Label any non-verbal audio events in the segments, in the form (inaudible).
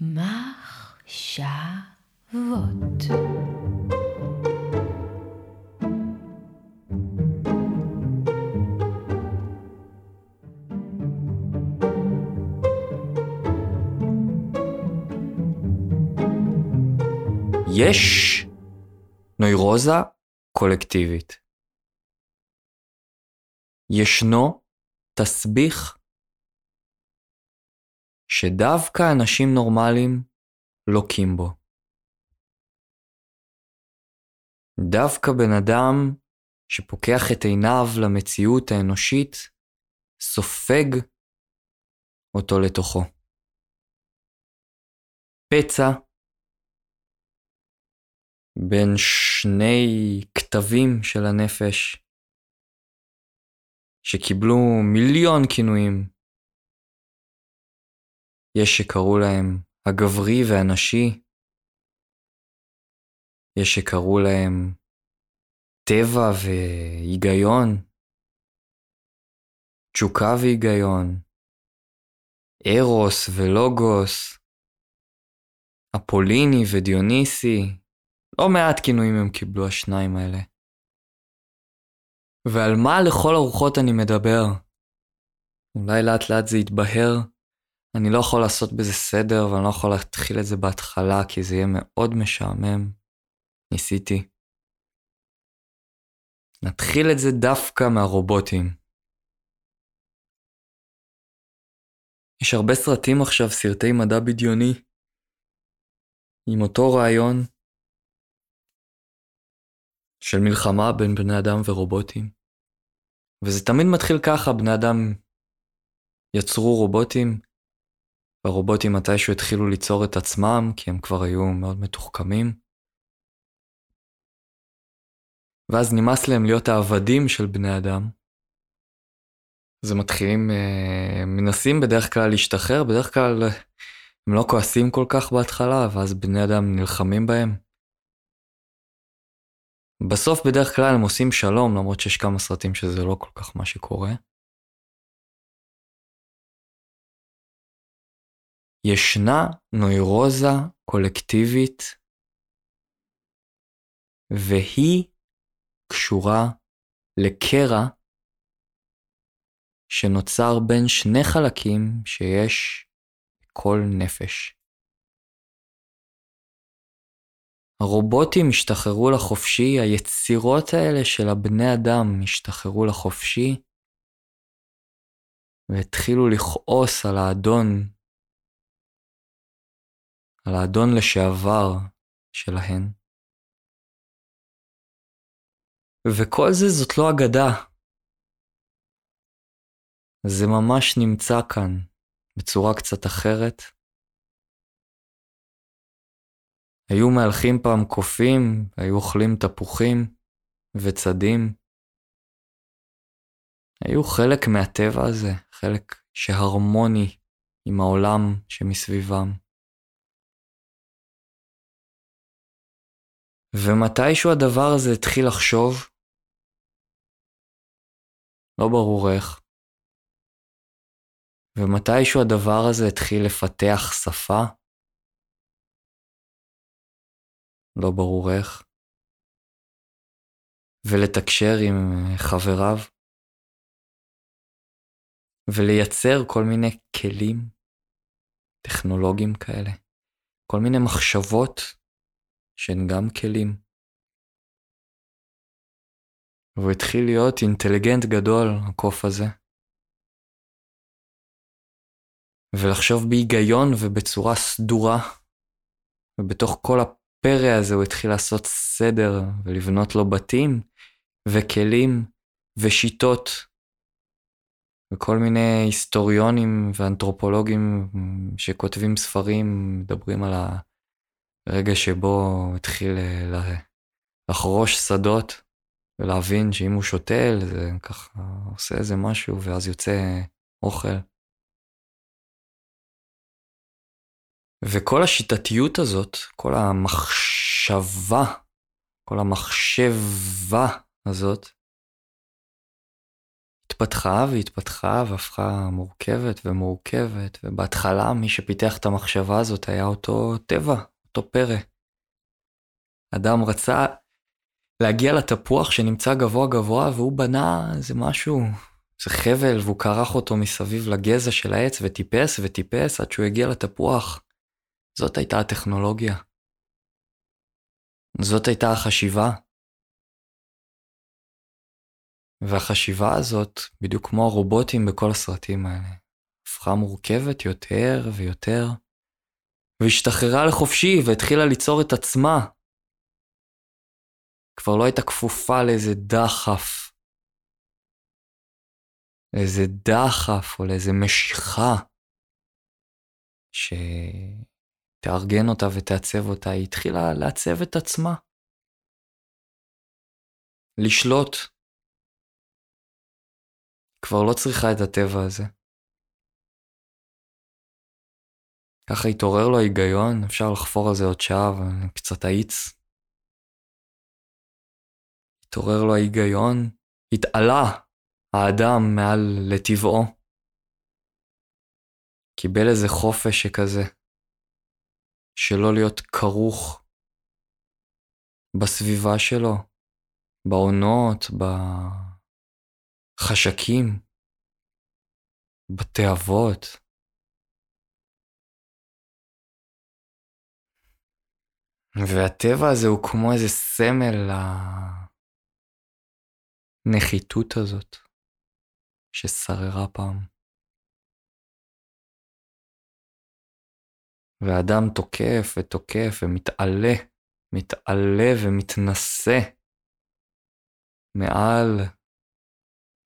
מחשבות. יש נוירוזה קולקטיבית. ישנו תסביך שדווקא אנשים נורמליים לוקים בו. דווקא בן אדם שפוקח את עיניו למציאות האנושית, סופג אותו לתוכו. פצע בין שני כתבים של הנפש שקיבלו מיליון כינויים. יש שקראו להם הגברי והנשי, יש שקראו להם טבע והיגיון, תשוקה והיגיון, ארוס ולוגוס, אפוליני ודיוניסי, לא מעט כינויים הם קיבלו השניים האלה. ועל מה לכל הרוחות אני מדבר? אולי לאט לאט זה יתבהר. אני לא יכול לעשות בזה סדר ואני לא יכול להתחיל את זה בהתחלה כי זה יהיה מאוד משעמם. ניסיתי. נתחיל את זה דווקא מהרובוטים. יש הרבה סרטים עכשיו, סרטי מדע בדיוני, עם אותו רעיון של מלחמה בין בני אדם ורובוטים. וזה תמיד מתחיל ככה, בני אדם יצרו רובוטים, והרובוטים מתישהו התחילו ליצור את עצמם, כי הם כבר היו מאוד מתוחכמים. ואז נמאס להם להיות העבדים של בני אדם. אז הם מתחילים, אה, מנסים בדרך כלל להשתחרר, בדרך כלל הם לא כועסים כל כך בהתחלה, ואז בני אדם נלחמים בהם. בסוף בדרך כלל הם עושים שלום, למרות שיש כמה סרטים שזה לא כל כך מה שקורה. ישנה נוירוזה קולקטיבית, והיא קשורה לקרע שנוצר בין שני חלקים שיש כל נפש. הרובוטים השתחררו לחופשי, היצירות האלה של הבני אדם השתחררו לחופשי, והתחילו לכעוס על האדון, על האדון לשעבר שלהן. וכל זה זאת לא אגדה. זה ממש נמצא כאן, בצורה קצת אחרת. היו מהלכים פעם קופים, היו אוכלים תפוחים וצדים. היו חלק מהטבע הזה, חלק שהרמוני עם העולם שמסביבם. ומתישהו הדבר הזה התחיל לחשוב, לא ברור איך, ומתישהו הדבר הזה התחיל לפתח שפה, לא ברור איך, ולתקשר עם חבריו, ולייצר כל מיני כלים טכנולוגיים כאלה, כל מיני מחשבות שהן גם כלים. והוא התחיל להיות אינטליגנט גדול, הקוף הזה. ולחשוב בהיגיון ובצורה סדורה, ובתוך כל הפרא הזה הוא התחיל לעשות סדר ולבנות לו בתים וכלים ושיטות. וכל מיני היסטוריונים ואנתרופולוגים שכותבים ספרים מדברים על הרגע שבו התחיל אה, לחרוש שדות ולהבין שאם הוא שותל זה ככה עושה איזה משהו ואז יוצא אוכל. וכל השיטתיות הזאת, כל המחשבה, כל המחשבה הזאת, התפתחה והתפתחה והפכה מורכבת ומורכבת, ובהתחלה מי שפיתח את המחשבה הזאת היה אותו טבע, אותו פרא. אדם רצה להגיע לתפוח שנמצא גבוה גבוה, והוא בנה איזה משהו, איזה חבל, והוא כרך אותו מסביב לגזע של העץ, וטיפס וטיפס עד שהוא הגיע לתפוח. זאת הייתה הטכנולוגיה. זאת הייתה החשיבה. והחשיבה הזאת, בדיוק כמו הרובוטים בכל הסרטים האלה, הפכה מורכבת יותר ויותר, והשתחררה לחופשי והתחילה ליצור את עצמה. כבר לא הייתה כפופה לאיזה דחף, לאיזה דחף או לאיזה משיכה שתארגן אותה ותעצב אותה, היא התחילה לעצב את עצמה. לשלוט. כבר לא צריכה את הטבע הזה. ככה התעורר לו ההיגיון, אפשר לחפור על זה עוד שעה, אבל קצת האיץ. התעורר לו ההיגיון, התעלה האדם מעל לטבעו. קיבל איזה חופש שכזה, שלא להיות כרוך בסביבה שלו, בעונות, בחשקים, בתאוות. והטבע הזה הוא כמו איזה סמל לנחיתות הזאת ששררה פעם. והאדם תוקף ותוקף ומתעלה, מתעלה ומתנשא מעל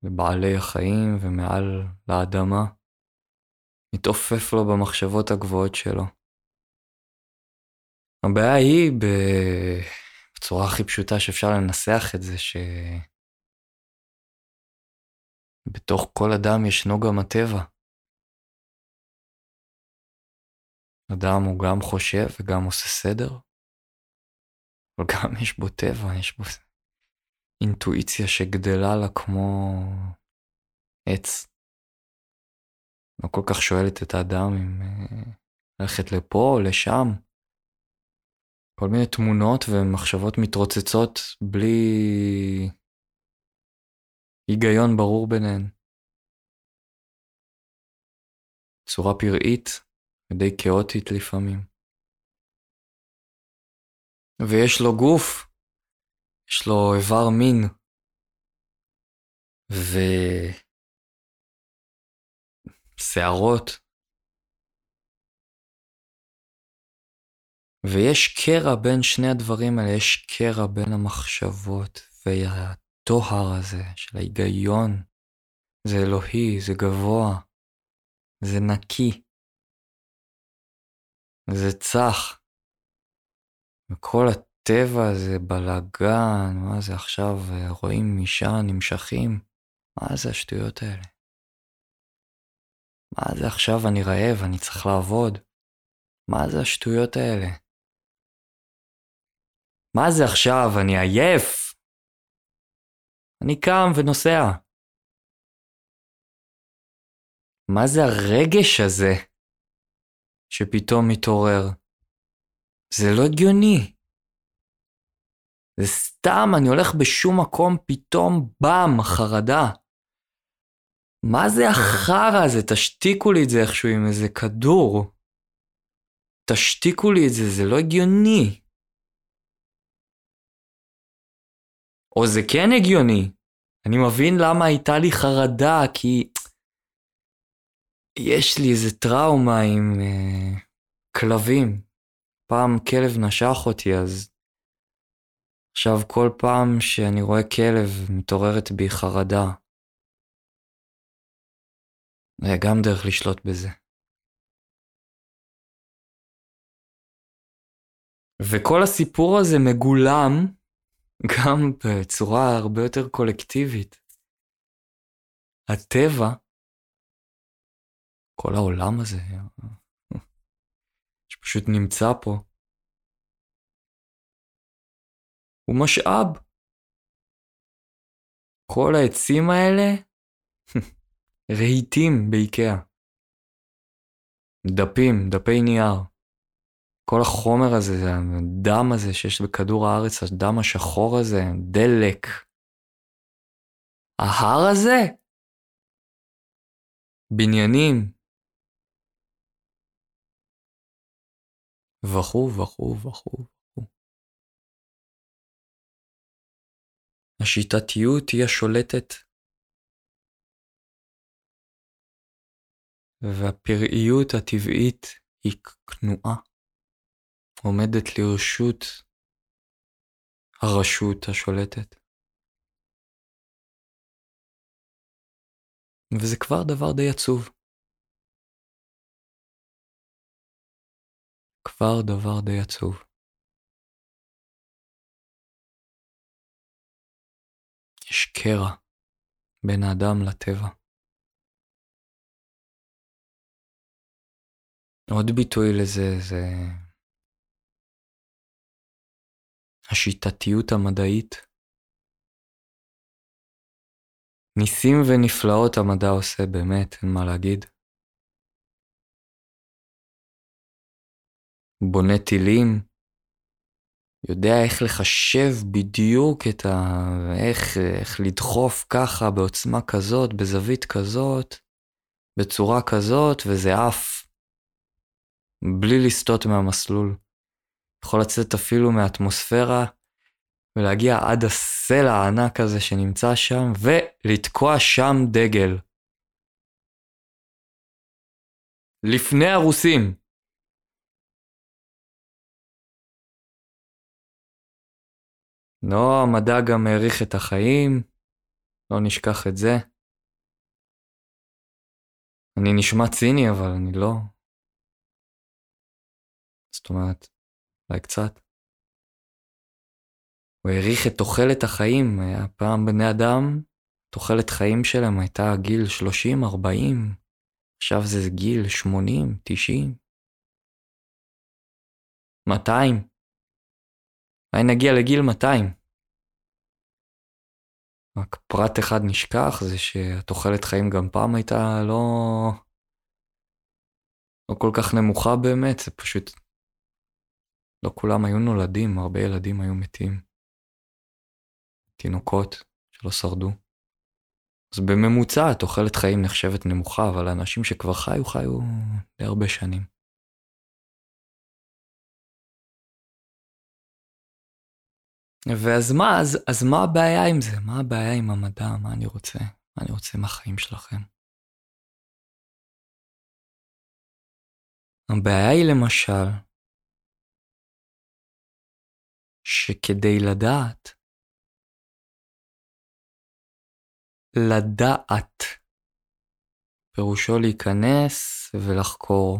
לבעלי החיים ומעל לאדמה, מתעופף לו במחשבות הגבוהות שלו. הבעיה היא בצורה הכי פשוטה שאפשר לנסח את זה, שבתוך כל אדם ישנו גם הטבע. אדם הוא גם חושב וגם עושה סדר, אבל גם יש בו טבע, יש בו אינטואיציה שגדלה לה כמו עץ. לא כל כך שואלת את האדם אם אה, ללכת לפה או לשם. כל מיני תמונות ומחשבות מתרוצצות בלי היגיון ברור ביניהן. צורה פראית ודי כאוטית לפעמים. ויש לו גוף, יש לו איבר מין, ושערות, ויש קרע בין שני הדברים האלה, יש קרע בין המחשבות והטוהר הזה של ההיגיון. זה אלוהי, זה גבוה, זה נקי, זה צח. וכל הטבע הזה בלאגן, מה זה עכשיו, רואים אישה נמשכים? מה זה השטויות האלה? מה זה עכשיו אני רעב, אני צריך לעבוד? מה זה השטויות האלה? מה זה עכשיו? אני עייף. אני קם ונוסע. מה זה הרגש הזה שפתאום מתעורר? זה לא הגיוני. זה סתם, אני הולך בשום מקום, פתאום באם, חרדה. מה זה החרא הזה? תשתיקו לי את זה איכשהו עם איזה כדור. תשתיקו לי את זה, זה לא הגיוני. או זה כן הגיוני. אני מבין למה הייתה לי חרדה, כי יש לי איזה טראומה עם uh, כלבים. פעם כלב נשך אותי, אז עכשיו כל פעם שאני רואה כלב מתעוררת בי חרדה. זה גם דרך לשלוט בזה. וכל הסיפור הזה מגולם גם בצורה הרבה יותר קולקטיבית. הטבע, כל העולם הזה, (laughs) שפשוט נמצא פה, הוא משאב. כל העצים האלה (laughs) רהיטים באיקאה. דפים, דפי נייר. כל החומר הזה, הדם הזה שיש בכדור הארץ, הדם השחור הזה, דלק. ההר הזה? בניינים. וכו' וכו' וכו'. השיטתיות היא השולטת. והפראיות הטבעית היא כנועה, עומדת לרשות הרשות השולטת. וזה כבר דבר די עצוב. כבר דבר די עצוב. יש קרע בין האדם לטבע. עוד ביטוי לזה זה השיטתיות המדעית. ניסים ונפלאות המדע עושה, באמת, אין מה להגיד. בונה טילים, יודע איך לחשב בדיוק את ה... איך, איך לדחוף ככה בעוצמה כזאת, בזווית כזאת, בצורה כזאת, וזה עף. בלי לסטות מהמסלול. יכול לצאת אפילו מהאטמוספירה ולהגיע עד הסלע הענק הזה שנמצא שם, ולתקוע שם דגל. לפני הרוסים. לא, המדע גם העריך את החיים, לא נשכח את זה. אני נשמע ציני, אבל אני לא. זאת אומרת, אולי קצת. הוא העריך את תוחלת החיים, פעם בני אדם, תוחלת חיים שלהם הייתה גיל 30-40, עכשיו זה גיל 80, 90, 200. אולי נגיע לגיל 200. רק פרט אחד נשכח, זה שהתוחלת חיים גם פעם הייתה לא... לא כל כך נמוכה באמת, זה פשוט... לא כולם היו נולדים, הרבה ילדים היו מתים. תינוקות שלא שרדו. אז בממוצע תוחלת חיים נחשבת נמוכה, אבל אנשים שכבר חיו, חיו די הרבה שנים. ואז מה, אז, אז מה הבעיה עם זה? מה הבעיה עם המדע? מה אני רוצה? מה אני רוצה מהחיים שלכם? הבעיה היא למשל, שכדי לדעת, לדעת, פירושו להיכנס ולחקור,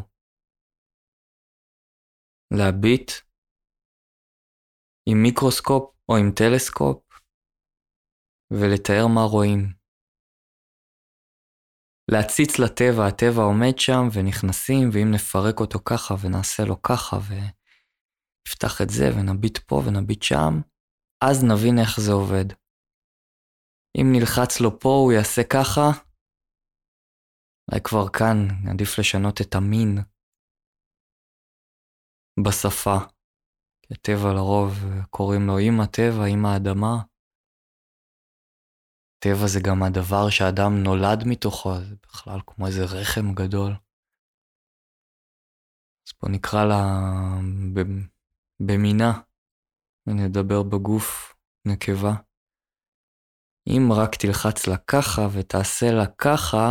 להביט עם מיקרוסקופ או עם טלסקופ ולתאר מה רואים. להציץ לטבע, הטבע עומד שם ונכנסים, ואם נפרק אותו ככה ונעשה לו ככה ונפתח את זה ונביט פה ונביט שם, אז נבין איך זה עובד. אם נלחץ לו פה הוא יעשה ככה, אולי כבר כאן עדיף לשנות את המין בשפה. כי הטבע לרוב קוראים לו עם הטבע, עם האדמה. טבע זה גם הדבר שאדם נולד מתוכו, זה בכלל כמו איזה רחם גדול. אז בוא נקרא לה במינה, ונדבר בגוף נקבה. אם רק תלחץ לה ככה ותעשה לה ככה,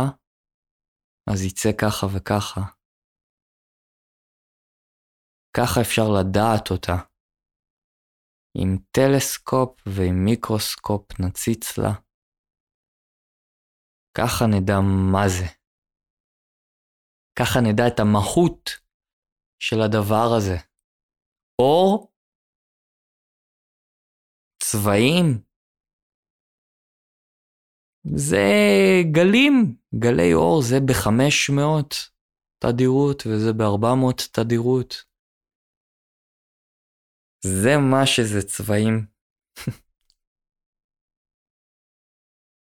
אז יצא ככה וככה. ככה אפשר לדעת אותה. עם טלסקופ ועם מיקרוסקופ נציץ לה. ככה נדע מה זה. ככה נדע את המהות של הדבר הזה. אור, צבעים, זה גלים, גלי אור זה ב-500 תדירות וזה ב-400 תדירות. זה מה שזה צבעים.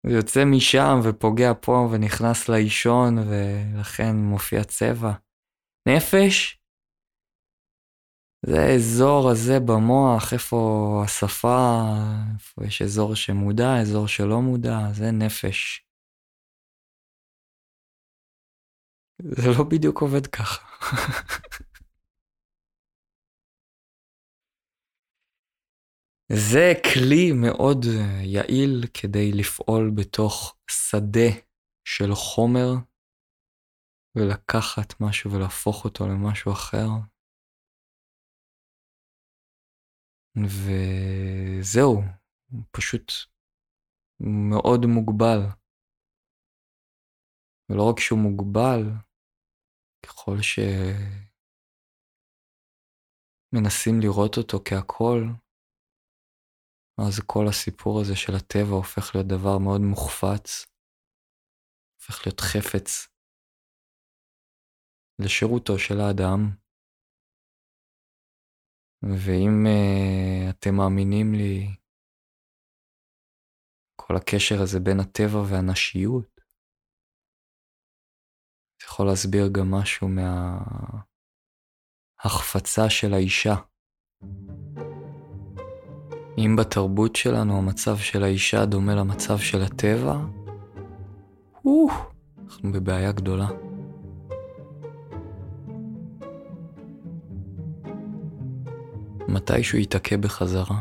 הוא (laughs) יוצא משם ופוגע פה ונכנס לאישון ולכן מופיע צבע. נפש זה האזור הזה במוח, איפה השפה, איפה יש אזור שמודע, אזור שלא מודע, זה נפש. זה לא בדיוק עובד ככה. (laughs) זה כלי מאוד יעיל כדי לפעול בתוך שדה של חומר ולקחת משהו ולהפוך אותו למשהו אחר. וזהו, פשוט מאוד מוגבל. ולא רק שהוא מוגבל, ככל שמנסים לראות אותו כהכל, אז כל הסיפור הזה של הטבע הופך להיות דבר מאוד מוחפץ, הופך להיות חפץ לשירותו של האדם. ואם uh, אתם מאמינים לי, כל הקשר הזה בין הטבע והנשיות, זה יכול להסביר גם משהו מההחפצה של האישה. אם בתרבות שלנו המצב של האישה דומה למצב של הטבע, אנחנו בבעיה גדולה. מתישהו ייתקע בחזרה.